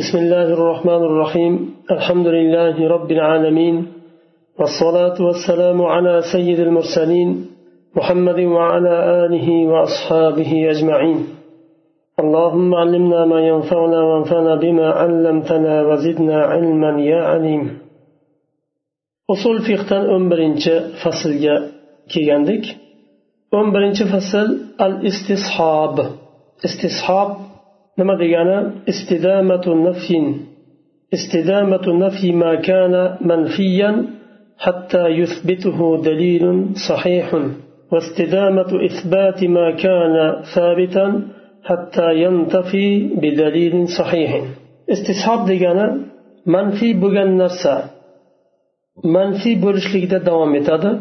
بسم الله الرحمن الرحيم. الحمد لله رب العالمين والصلاة والسلام على سيد المرسلين محمد وعلى آله وأصحابه أجمعين. اللهم علمنا ما ينفعنا وانفعنا بما علمتنا وزدنا علما يا عليم. usul fiqdan o'n birinchi faslga kelgandik o'n birinchi fasl al istishob nima degani istidamatu nafyin استدامة نفي ما كان منفيا حتى يثبته دليل صحيح واستدامة إثبات ما كان ثابتا حتى ينتفي بدليل صحيح استصحاب دegani manfiy bo'lgan narsa manfiy bo'lishlikda davom etadi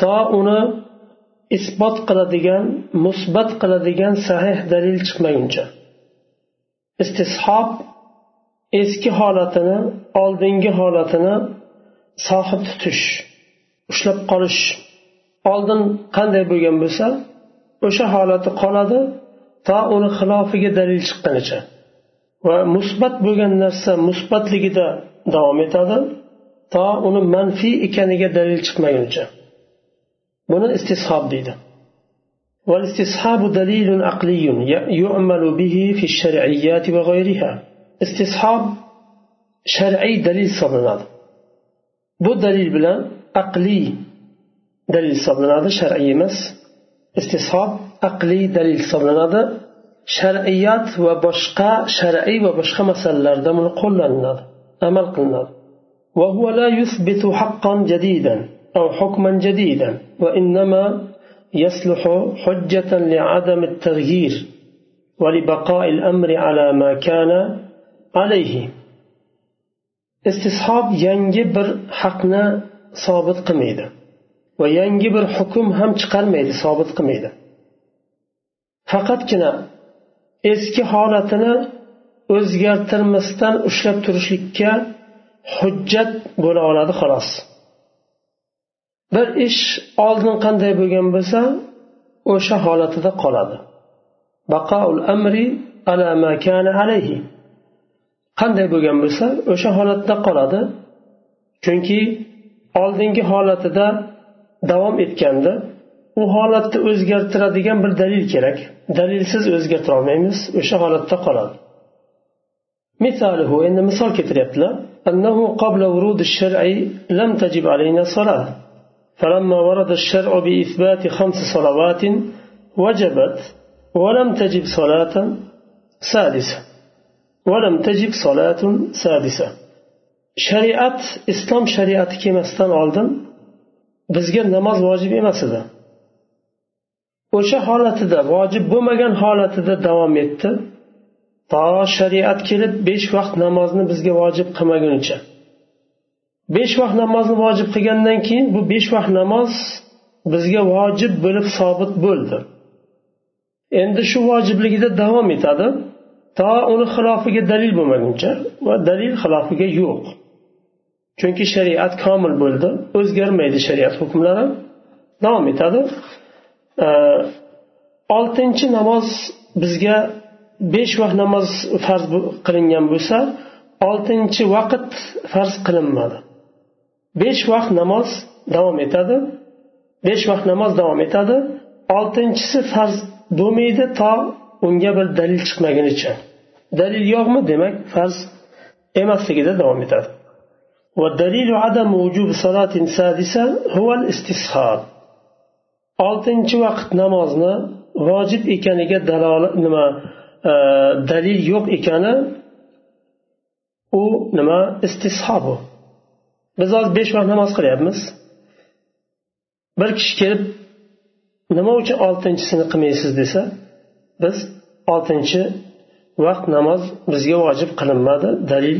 to uni isbot qiladigan musbat qiladigan sahih dalil chiqmaguncha Istishob eski holatini oldingi holatini sohib tutish ushlab qolish oldin qanday bo'lgan bo'lsa o'sha holati qoladi to uni xilofiga dalil chiqqanicha. Va musbat bo'lgan narsa musbatligida davom etadi to uni manfiy ekaniga dalil chiqmaguncha buni istishob deydi. والاستصحاب دليل عقلي يعمل به في الشرعيات وغيرها. استصحاب شرعي دليل صدنا بو دليل بلا عقلي دليل صدنا شرعي مس. استصحاب عقلي دليل صدنا شرعيات وبشقى شرعي وبشقى مسلر دم القلنا أمل قلنا وهو لا يثبت حقا جديدا أو حكما جديدا وإنما يصلح حجة لعدم التغيير ولبقاء الأمر على ما كان عليه istishob yangi bir haqni sobit qilmaydi va yangi bir hukm ham chiqarmaydi sobit qilmaydi faqatgina eski holatini o'zgartirmasdan ushlab turishlikka hujjat bo'la oladi xolos bir ish oldin qanday bo'lgan bo'lsa o'sha holatida qoladi baqaul amri ala ma kana alayhi qanday bo'lgan bo'lsa o'sha holatda qoladi chunki oldingi holatida davom etganda u holatni o'zgartiradigan bir dalil kerak dalilsiz o'zgartira olmaymiz o'sha holatda qoladi مثاله إن مثال كتريت أنه قبل ورود الشرع لم تجب علينا صلاة فلما ورد الشرع بإثبات خمس صلوات وجبت ولم تجب صلاة سادسة ولم تجب صلاة سادسة shariat islom shariati kelmasdan oldin bizga namoz vojib emas edi o'sha holatida vojib bo'lmagan holatida davom etdi to shariat kelib besh vaqt namozni bizga vojib qilmagunicha Besh vaqt namozni vojib qilgandan keyin bu besh vaqt namoz bizga vojib bo'lib sobit bo'ldi. Endi shu vojibligida davom etadi. To uni xilofiga dalil bo'lmaguncha va dalil xilofiga yo'q. Chunki shariat komil bo'ldi o'zgarmaydi shariat hukmlari. Davom etadi. Oltinchi namoz bizga besh vaqt namoz farz qilingan bo'lsa oltinchi vaqt farz qilinmadi. besh vaqt namoz davom etadi besh vaqt namoz davom etadi oltinchisi farz bo'lmaydi to unga bir dalil chiqmagunicha dalil yo'qmi demak farz emasligida davom etadi والدليل عدم وجوب صلاة سادسة هو الاستصحاب oltinchi vaqt namozni vojib ekaniga dalolat nima dalil yo'q ekani u nima istishob u biz hozir besh vaqt namoz qilyapmiz. Bir kishi kelib nima uchun oltinchisini qilmaysiz? desa biz oltinchi vaqt namoz bizga vojib qilinmadi. Dalil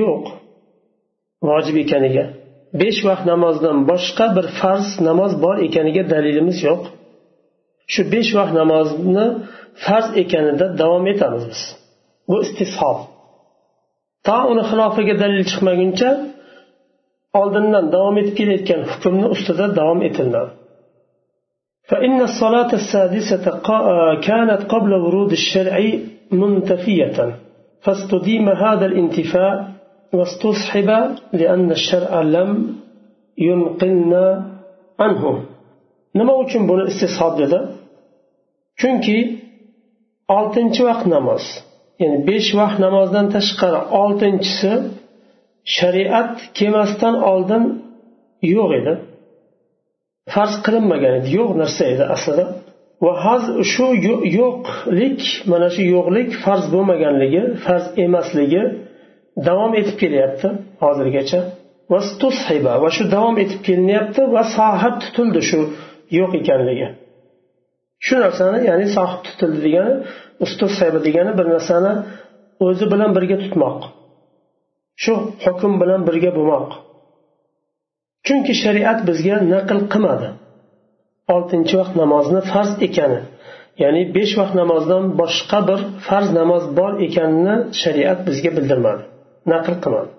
yo'q. Vojib ekaniga. Besh vaqt namozdan boshqa bir farz namoz bor ekaniga dalilimiz yo'q. Shu besh vaqt namozni farz ekanida davom etamiz biz. Bu istishob to uni xilofiga dalil chiqmaguncha oldindan davom etib kelayotgan hukmni ustida davom etiladi فإن الصلاة السادسة كانت قبل ورود الشرع منتفية فاستديم هذا الانتفاء واستصحب لأن الشرع لم ينقلنا عنه nima uchun buni istishob dedi chunki oltinchi vaqt namoz ya'ni besh vaqt namozdan tashqari oltinchisi shariat kelmasdan oldin yo'q edi. Farz qilinmagan edi. Yo'q narsa edi aslida. Va haz shu yo'qlik mana shu yo'qlik farz bo'lmaganligi farz emasligi davom etib kelyapti hozirgacha. Va shu davom etib kelinyapti va sohib tutildi shu yo'q ekanligi. Shu narsani ya'ni sohib tutildi degani ustusayba degani bir narsani o'zi bilan birga tutmoq. shu hukm bilan birga bo'lmoq chunki shariat bizga naql qilmadi oltinchi vaqt namozni farz ekani ya'ni besh vaqt namozdan boshqa bir farz namoz bor ekanini shariat bizga bildirmadi naql qilmadi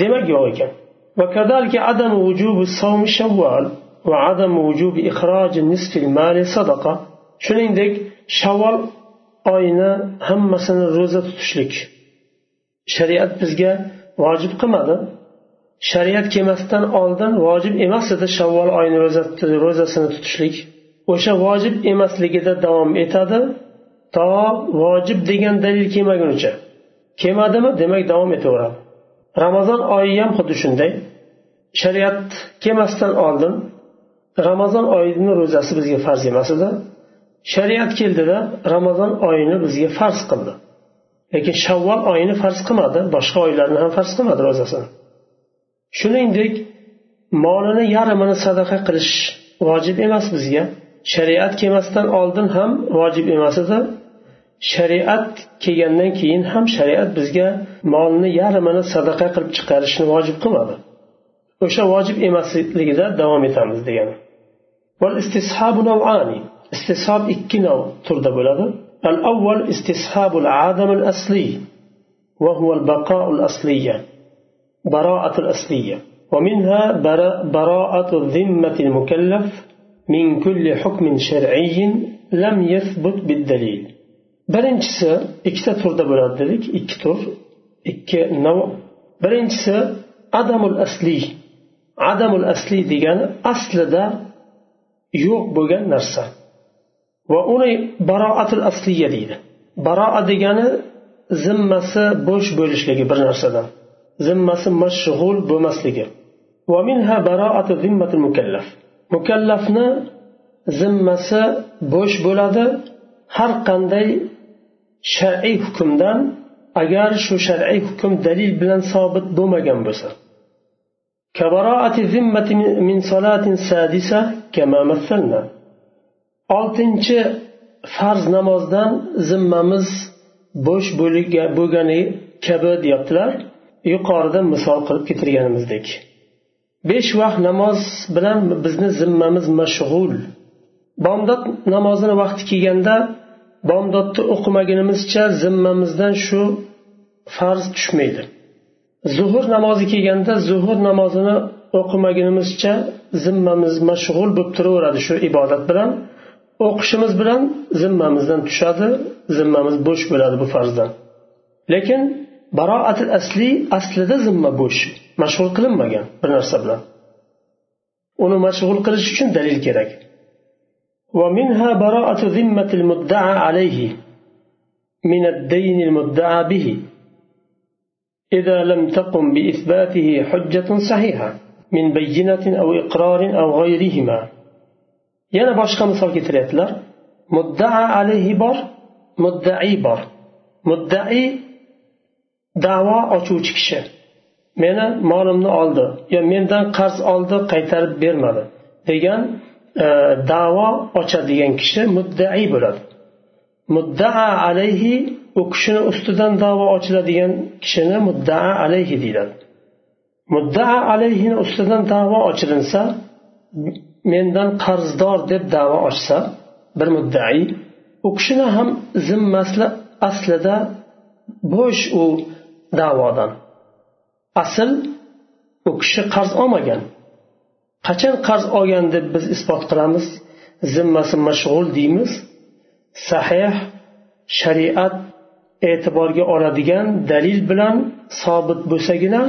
demak yo'q ekan وكذلك عدم وجوب الصوم شوال وعدم وجوب إخراج نصف المال صدقة shuningdek shavvol oyini hammasini ro'za tutishlik Shariat bizga vojib qilmadi. Shariat kelmasdan oldin vojib emas edi shavvol oyini ro'zasini tutishlik. O'sha vojib emasligida davom etadi. To vojib degan dalil kelmagunicha. Kelmadimi? Demak davom etaveradi. Ramazon oyi ham xuddi shunday. Shariat kelmasdan oldin ramazon oyini ro'zasi bizga farz emas edi. Shariat keldida ramazon oyini bizga farz qildi. Lekin shavvol oyini farz qilmadi. Boshqa oylarni ham farz qilmadi ro'zasini. Shuningdek molini yarmini sadaqa qilish vojib emas bizga. Shariat kelmasdan oldin ham vojib emas edi. Shariat kelgandan keyin ham shariat bizga molni yarmini sadaqa qilib chiqarishni vojib qilmadi. O'sha vojib emasligida davom etamiz degani. Istishob ikki nov turda bo'ladi. الأول استصحاب العدم الأصلي وهو البقاء الأصلية براءة الأصلية ومنها براءة الذمة المكلف من كل حكم شرعي لم يثبت بالدليل birinchisi ikkita turda bo'ladi dedik ikki tur ikki nav birinchisi adamul asliy adamul asliy degani aslida yo'q bo'lgan narsa va uni baroatil asliya deydi. Baroa degani zimmasi bo'sh bo'lishligi bir narsadan. Zimmasi mashg'ul bo'lmasligi. Mukallafni zimmasi bo'sh bo'ladi har qanday shar'iy hukmdan agar shu shar'iy hukm dalil bilan sobit bo'lmagan bo'lsa. كبراءة الذمة من صلاة سادسة كما مثلنا oltinchi farz namozdan zimmamiz bo'sh bo'lgani kabi deyaptilar. Yuqorida misol qilib keltirganimizdek besh vaqt namoz bilan bizni zimmamiz mashg'ul. Bomdod namozini vaqti kelganda bomdodni o'qimagunimizcha zimmamizdan shu farz tushmaydi. Zuhur namozi kelganda zuhur namozini o'qimagunimizcha zimmamiz mashg'ul bo'lib turaveradi shu ibodat bilan. o'qishimiz bilan zimmamizdan tushadi zimmamiz bo'sh bo'ladi bu farzdan lekin baroatil asli aslida zimma bo'sh mashg'ul qilinmagan bir narsa bilan uni mashg'ul qilish uchun dalil kerak ومنها براءة ذمة المدعى عليه من الدين المدعى به إذا لم تقم بإثباته حجة صحيحة من بينة أو إقرار أو غيرهما yana boshqa misol keltiryaptilar. Muddaa alayhi bor muddai bor. Muddai davo ochuvchi kishi. Meni molimni oldi yo mendan qarz oldi qaytarib bermadi degan e, davo ochadigan kishi muddai bo'ladi. Muddaa alayhi u kishini ustidan davo ochiladigan kishini muddaa alayhi deyiladi. Muddaa alayhini ustidan davo ochilinsa mendan qarzdor deb davo ochsa bir muddai u kishini ham zimmasi aslida bo'sh u davodan. Asl u kishi qarz olmagan. Qachon qarz olgan deb biz isbot qilamiz? Zimmasi mashg'ul deymiz. Sahih shariat e'tiborga oladigan dalil bilan sobit bo'lsagina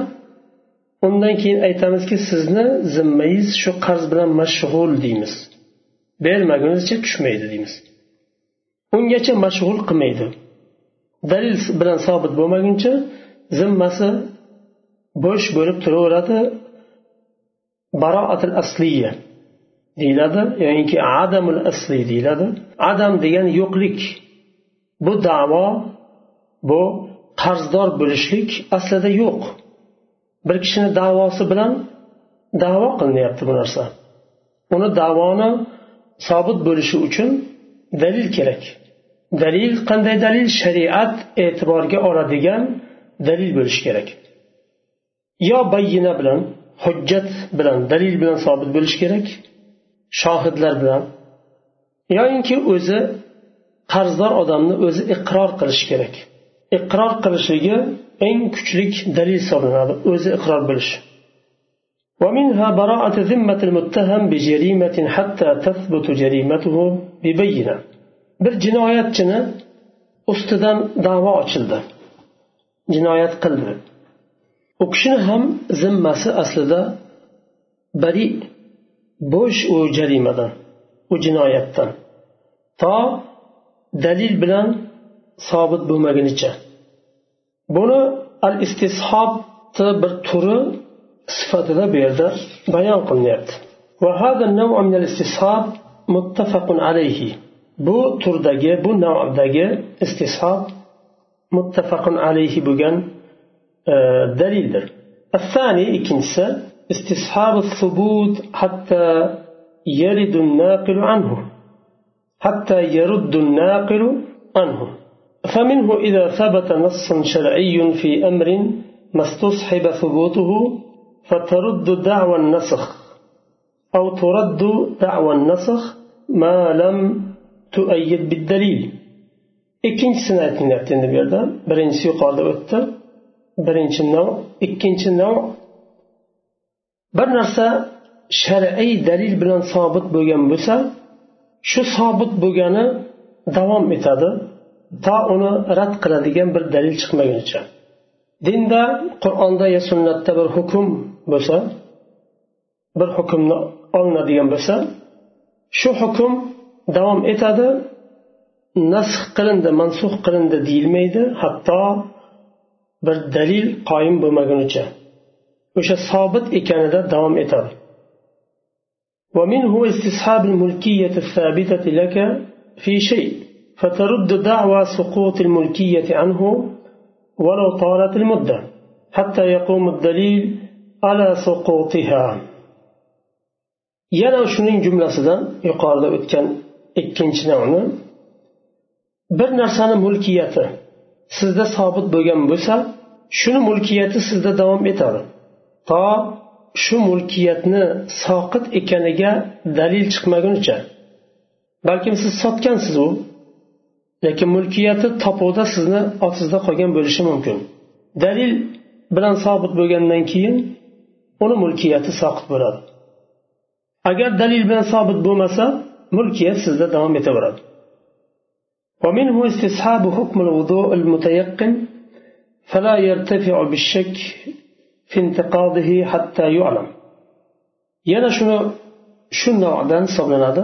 undan keyin aytamizki sizni zimmangiz shu qarz bilan mashg'ul deymiz. Bermagunizcha tushmaydi deymiz. Ungacha mashg'ul qilmaydi. Dalil bilan sobit bo'lmaguncha zimmasi bo'sh bo'lib turaveradi. Baroatil asliya deyiladi yoinki adamul asli deyiladi. Adam degan yo'qlik bu davo bu qarzdor bo'lishlik aslida yo'q. Bir kishini davosi bilan davo qilinyapti bu narsa. Uni davoni sobit bo'lishi uchun dalil kerak. Dalil qanday dalil? Shariat e'tiborga oladigan dalil bo'lishi kerak. Yo bayyina bilan hujjat bilan dalil bilan sobit bo'lishi kerak shohidlar bilan yoyinki o'zi qarzdor odamni o'zi iqror qilishi kerak. Iqror qilishligi eng kuchli dalil hisoblanadi o'zi iqror bo'lishi ومنها براءة ذمة المتهم بجريمة حتى تثبت جريمته ببينة bir jinoyatchini ustidan davo ochildi jinoyat qildi u kishini ham zimmasi aslida bari bo'sh u jarimadan u jinoyatdan to dalil bilan sobit bo'lmagunicha Buni al istishobni bir turi sifatida bu yerda bayon qilinyapti متفق عليه bu turdagi bu navdagi istishob muttafaqun alayhi bo'lgan e, dalildir الثاني ikkinchisi استصحاب الثبوت حتى يرد الناقل عنه حتى يرد الناقل عنه فمنه إذا ثبت نص شرعي في أمر ما استصحب ثبوته فترد دعوى النسخ أو ترد دعوى النسخ ما لم تؤيد بالدليل ikkinchisini aytilyapti endi bu yerda birinchisi yuqorida o'tdi birinchi nav ikkinchi nav bir narsa shar'iy dalil bilan sobit bo'lgan bo'lsa shu sobit bo'lgani davom etadi to uni rad qiladigan bir dalil chiqmagunicha dinda qur'onda yo sunnatda bir hukm bo'lsa bir hukmni olinadigan bo'lsa shu hukm davom etadi nasx qilindi mansux qilindi deyilmaydi hatto bir dalil qoyim bo'lmagunicha o'sha sobit ekanida davom etadi ومنه استصحاب الملكية الثابتة لك في شيء فترد دعوى سقوط الملكية عنه ولو طالت المدة حتى يقوم الدليل على سقوطها yana shuning jumlasidan yuqorida o'tgan ikkinchi navni bir narsani mulkiyati sizda sobit bo'lgan bo'lsa shuni mulkiyati sizda davom etadi to shu mulkiyatni soqit ekaniga dalil chiqmagunicha balkim siz sotgansiz u lekin mulkiyati topuvda sizni ostingizda qolgan bo'lishi mumkin dalil bilan sobit bo'lgandan keyin uni mulkiyati soqit bo'ladi agar dalil bilan sobit bo'lmasa mulkiyat sizda davom etaveradi ومنه استصحاب حكم الوضوء المتيقن فلا يرتفع بالشك في انتقاضه حتى يعلم yana shuni shu novdan hisoblanadi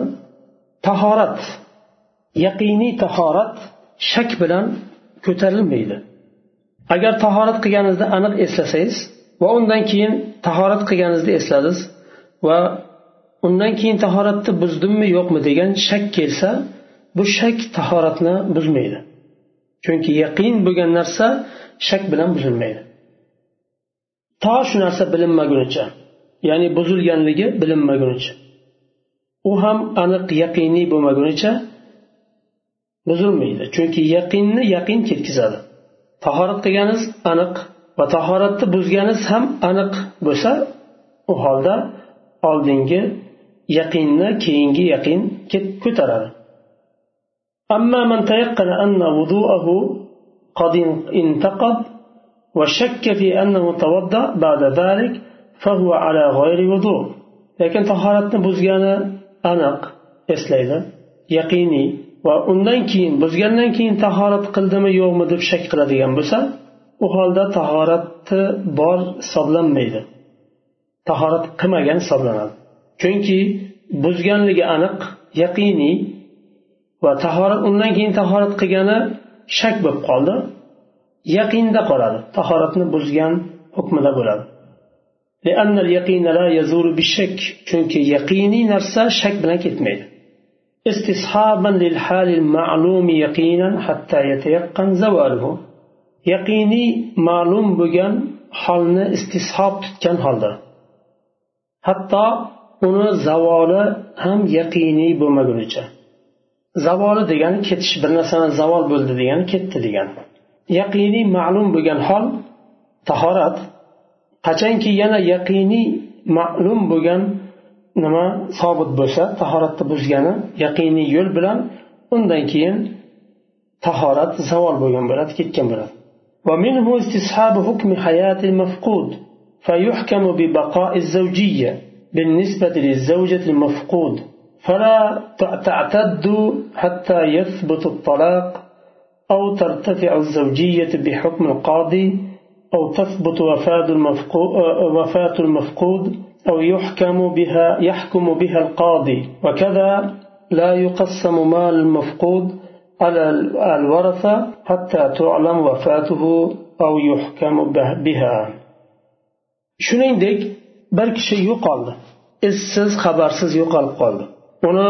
tahorat yaqiniy tahorat shak bilan ko'tarilmaydi. Agar tahorat qilganingizni aniq eslasangiz va undan keyin tahorat qilganingizni esladingiz va undan keyin tahoratni buzdimmi yo'qmi degan shak kelsa bu shak tahoratni buzmaydi. Chunki yaqin bo'lgan narsa shak bilan buzilmaydi. To shu narsa bilinmagunicha ya'ni buzilganligi bilinmagunicha u ham aniq yaqiniy bo'lmagunicha buzilmaydi chunki yaqinni yaqin ketkazadi tahorat qilganingiz aniq va tahoratni buzganingiz ham aniq bo'lsa u holda oldingi yaqinni keyingi yaqin ko'taradi أما من تيقن أن وضوءه قد انتقض وشك في أنه توضأ بعد ذلك فهو على غير وضوء لكن طهارتنا بزغانا أنق eslaydi yaqiniy va undan keyin buzgandan keyin tahorat qildimi yo'qmi deb shak qiladigan bo'lsa u holda tahorati bor hisoblanmaydi. Tahorat qilmagan hisoblanadi. Chunki buzganligi aniq yaqiniy va tahorat undan keyin tahorat qilgani shak bo'lib qoldi yaqinda qoladi. Tahoratni buzgan hukmida bo'ladi. Chunki yaqiniy narsa shak bilan ketmaydi. استصحابا للحال المعلوم يقينا حتى يتيقن زواله yaqiniy ma'lum bo'lgan holni istishob tutgan holda hatto uni zavoli ham yaqiniy bo'lmagunicha zavoli degani ketish bir narsani zavol bo'ldi degani ketdi degani yaqiniy ma'lum bo'lgan hol tahorat qachonki yana yaqiniy ma'lum bo'lgan nima? Sobit bo'lsa tahoratni buzgani yaqiniy yo'l bilan undan keyin tahorat zavol bo'lgan bo'ladi ketgan bo'ladi. ومنه استصحاب حكم حياة المفقود فيحكم ببقاء الزوجية بالنسبة للزوجة المفقود فلا تعتد حتى يثبت الطلاق أو ترتفع الزوجية بحكم القاضي أو تثبت وفاة المفقود, وفاة المفقود أو يحكم بها يحكم بها القاضي وكذا لا يقسم مال المفقود على الورثة حتى تعلم وفاته أو يحكم بها shuningdek bir kishi yo'qoldi izsiz xabarsiz yo'qolib qoldi uni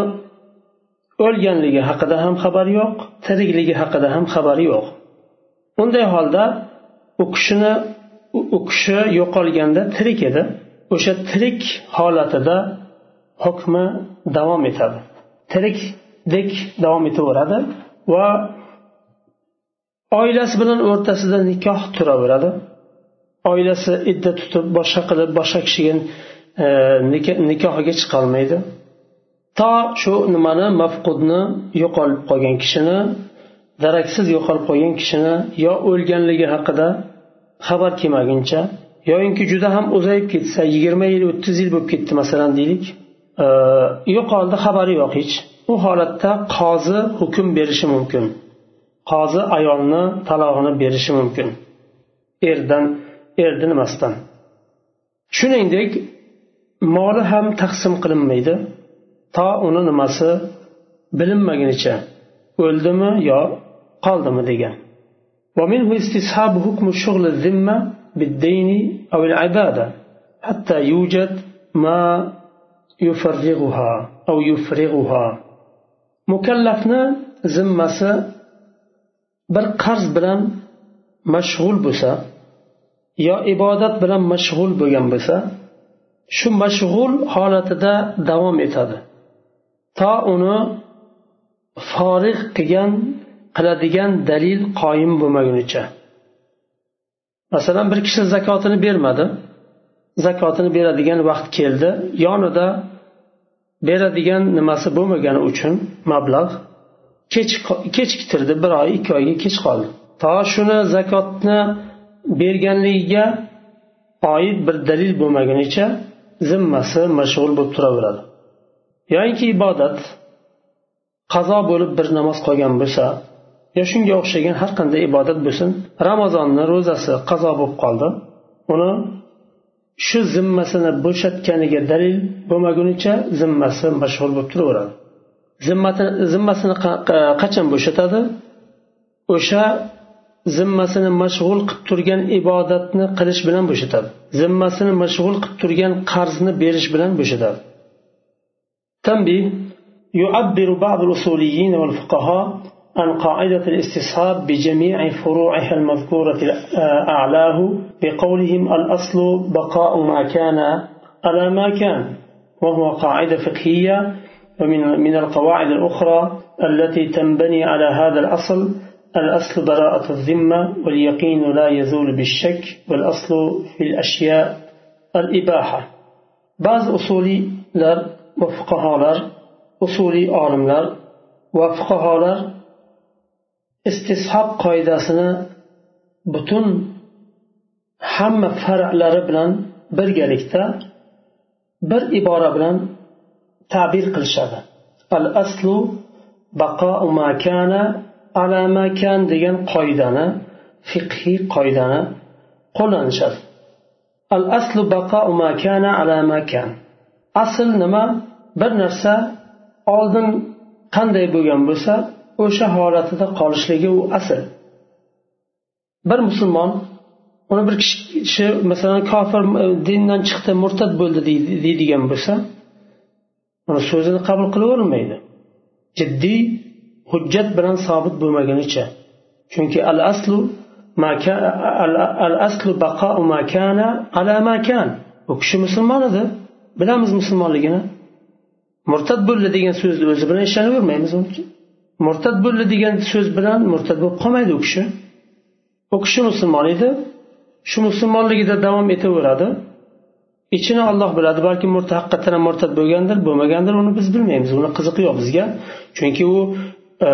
o'lganligi haqida ham xabar yo'q tirikligi haqida ham xabari yo'q unday holda u kishini u kishi yo'qolganda tirik edi o'sha tirik holatida hukmi davom etadi. Tirikdek davom etaveradi va oilasi bilan o'rtasida nikoh turaveradi. Oilasi idda tutib boshqa qilib boshqa kishiga e, nikohiga chiqolmaydi. To shu nimani mafqudni yo'qolib qolgan kishini daraksiz yo'qolib qolgan kishini yo o'lganligi haqida xabar kelmaguncha yoyinki juda ham uzayib ketsa yigirma yil o'ttiz yil bo'lib ketdi masalan deylik e, yo'qoldi xabari yo'q hech. U holatda qozi hukm berishi mumkin. Qozi ayolni talog'ini berishi mumkin. Erdan erni nimasidan shuningdek moli ham taqsim qilinmaydi. To uni nimasi bilinmagunicha o'ldimi yo qoldimi degan. ومنه استصحاب حكم شغل الذمة بالدين أو العبادة حتى يوجد ما يفرغها أو يفرغها مكلفنا ذمة bir qarz bilan mashg'ul bo'lsa yo ibodat bilan mashg'ul bo'lgan bo'lsa shu mashg'ul holatida davom etadi to uni forig qilgan qiladigan dalil qoyim bo'lmagunicha masalan bir kishi zakotini bermadi. Zakotini beradigan vaqt keldi. Yonida beradigan nimasi bo'lmagani uchun mablag' kechiktirdi bir oy ikki oyga kech qoldi. To shuni zakotni berganligiga oid bir dalil bo'lmagunicha zimmasi mashg'ul bo'lib turaveradi. Yoinki ibodat qazo bo'lib bir namoz qolgan bo'lsa yo shunga o'xshagan har qanday ibodat bo'lsin ramazonni ro'zasi qazo bo'lib qoldi uni shu zimmasini bo'shatganiga dalil bo'lmagunicha zimmasi mashg'ul bo'lib turaveradi zimmasini qachon bo'shatadi o'sha zimmasini mashg'ul qilib turgan ibodatni qilish bilan bo'shatadi zimmasini mashg'ul qilib turgan qarzni berish bilan bo'shatadi تنبيه يعبر بعض الأصوليين والفقهاء عن قاعدة الاستصحاب بجميع فروعها المذكورة أعلاه بقولهم الأصل بقاء ما كان على ما كان وهو قاعدة فقهية. ومن من القواعد الأخرى التي تنبني على هذا الأصل الأصل براءة الذمة واليقين لا يزول بالشك والأصل في الأشياء الإباحة. بعض أصولي وفقهاlar usuliy olimlar va fuqarolar istishob qoidasini butun hamma far'lari bilan birgalikda bir ibora bilan ta'bir qilishadi. Al aslu baqo makana ala makan degan qoidani fiqhiy qoidani qo'llanishadi. Al aslu baqo makana ala makan asl nima? Bir narsa oldin qanday bo'lgan bo'lsa o'sha holatida qolishligi u asl. Bir musulmon uni bir kishi masalan kofir e, dindan chiqdi murtad bo'ldi deydigan bo'lsa uni so'zini qabul qilavermaydi. Jiddiy hujjat bilan sobit bo'lmagunicha chunki al aslu al aslu baqau makana ala makan u kishi musulmon edi bilamiz musulmonligini. Murtad bo'ldi degan so'zni o'zi bilan ishonavermaymiz murtad bo'ldi degan so'z bilan murtad bo'lib qolmaydi u kishi. U kishi musulmon edi. Shu musulmonligida davom etaveradi. Ichini olloh biladi balki haqiqatdan ham murtad bo'lgandir bo'lmagandir uni biz bilmaymiz. Uni qiziqi yo'q bizga. Chunki u e,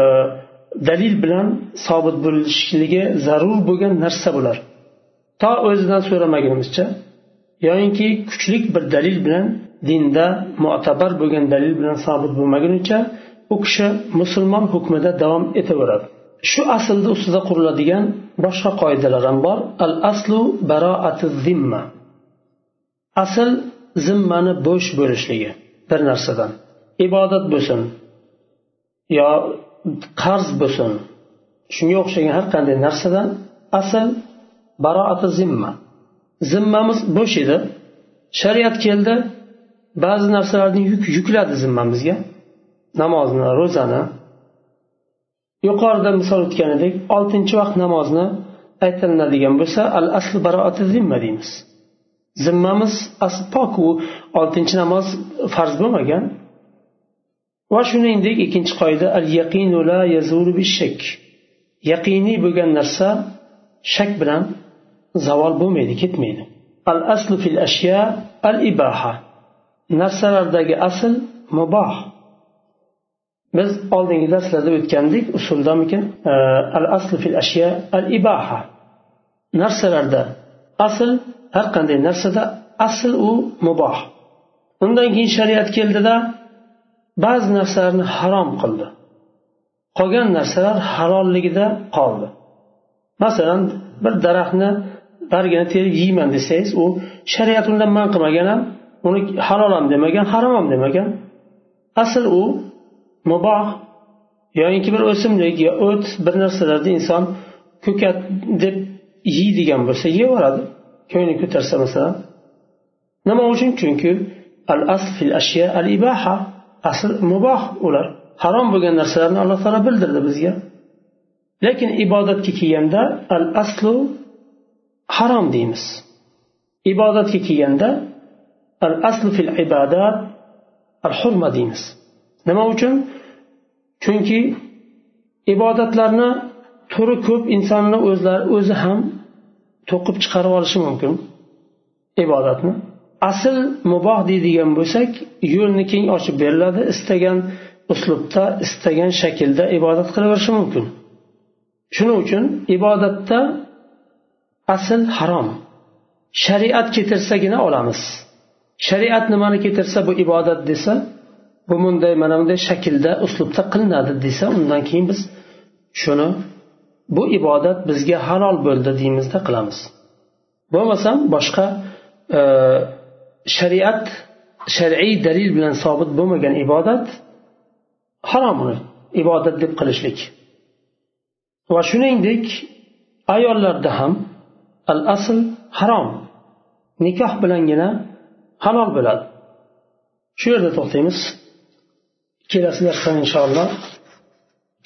dalil bilan sobit bo'lishligi zarur bo'lgan narsa bular. To o'zidan so'ramagunimizcha yoyinki kuchlik bir dalil bilan dinda mo'tabar bo'lgan dalil bilan sobit bo'lmagunicha u kishi musulmon hukmida davom etaveradi. Shu aslni ustida quriladigan boshqa qoidalar ham bor. Al aslu baroati zimma. Asl zimmani bo'sh bo'lishligi bir narsadan. Ibodat bo'lsin yo qarz bo'lsin shunga o'xshagan har qanday narsadan asl baroati zimma. Zimmamiz bo'sh edi. Shariat keldi ba'zi narsalarni yuk yukladi zimmamizga. Namozni ro'zani yuqorida misol o'tgan edik oltinchi vaqt namozni aytilinadigan bo'lsa al asl baroati zimma deymiz. Zimmamiz asli pok u oltinchi namoz farz bo'lmagan. Va shuningdek ikkinchi qoida al yaqinu la yazuru bishak. Yaqiniy bo'lgan narsa shak bilan zavol bo'lmaydi ketmaydi. Al aslu fil ashya al ibaha narsalardagi asl muboh. Biz oldingi darslarda o'tgandik usuldamikin? Al asl fil ashya al ibaha narsalarda asl har qanday narsada asl u muboh. Undan keyin shariat keldida ba'zi narsalarni harom qildi. Qolgan narsalar halolligida qoldi. Masalan bir daraxtni bargini terib yeyman desangiz u shariat undan man qilmagan ham uni halol ham demagan harom ham demagan. Asl u muboh yoyinki bir o'simlik yo o't bir narsalarni inson ko'kat deb yeydigan bo'lsa yeyaveradi ko'ngli ko'tarsa masalan. Nima uchun? Chunki al asl fil ashya al ibaha asl muboh ular. Harom bo'lgan narsalarni alloh taolo bildirdi bizga. Lekin ibodatga kelganda al aslu harom deymiz. Ibodatga kelganda al aslu fil ibodat al hurma deymiz. Nima uchun? Chunki ibodatlarni turi ko'p insonni o'zlari o'zi ham to'qib chiqarib olishi mumkin ibodatni. Asl muboh deydigan bo'lsak yo'lni keng ochib beriladi istagan uslubda istagan shaklda ibodat qilaverishi mumkin. Shuning uchun ibodatda asl harom. Shariat keltirsagina olamiz. Shariat nimani keltirsa bu ibodat desa bu bunday mana bunday shaklda uslubda qilinadi desa undan keyin biz shuni bu ibodat bizga halol bo'ldi deymizda qilamiz. Bo'lmasam boshqa e, shariat shar'iy dalil bilan sobit bo'lmagan ibodat harom uni ibodat deb qilishlik. Va shuningdek ayollarda ham al asl harom nikoh bilangina halol bo'ladi. Shu yerda to'xtaymiz. kelasi darsda inshaalloh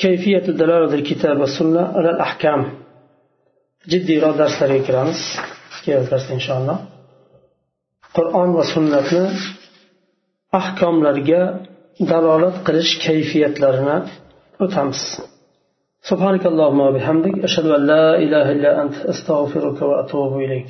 كيفية دلالة الكتاب والسنة على الأحكام jiddiyroq darslarga kiramiz kelasi darsda inshaalloh qur'on va sunnatni ahkomlarga dalolat qilish kayfiyatlarini o'tamiz سبحانك اللهم وبحمدك أشهد أن لا إله إلا أنت أستغفرك وأتوب إليك